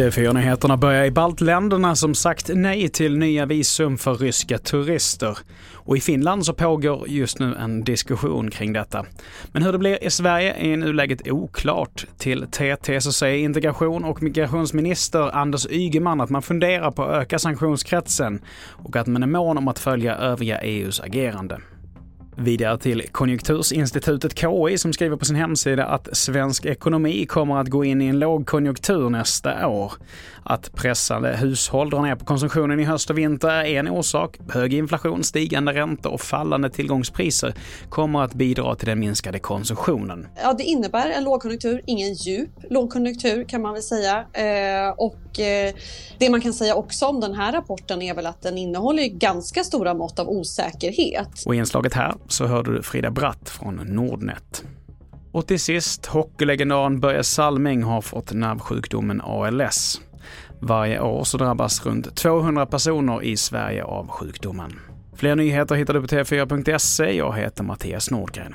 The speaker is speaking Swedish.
TV4-nyheterna börjar i baltländerna som sagt nej till nya visum för ryska turister. Och i Finland så pågår just nu en diskussion kring detta. Men hur det blir i Sverige är i nuläget oklart. Till TT så säger integration och migrationsminister Anders Ygeman att man funderar på att öka sanktionskretsen och att man är mån om att följa övriga EUs agerande. Vidare till Konjunktursinstitutet KI som skriver på sin hemsida att svensk ekonomi kommer att gå in i en lågkonjunktur nästa år. Att pressade hushåll drar ner på konsumtionen i höst och vinter är en orsak. Hög inflation, stigande räntor och fallande tillgångspriser kommer att bidra till den minskade konsumtionen. Ja, det innebär en lågkonjunktur, ingen djup lågkonjunktur kan man väl säga. Eh, och eh, det man kan säga också om den här rapporten är väl att den innehåller ganska stora mått av osäkerhet. Och inslaget här så hörde du Frida Bratt från Nordnet. Och till sist, hockeylegendaren Börje Salming har fått nervsjukdomen ALS. Varje år så drabbas runt 200 personer i Sverige av sjukdomen. Fler nyheter hittar du på tv4.se. Jag heter Mattias Nordgren.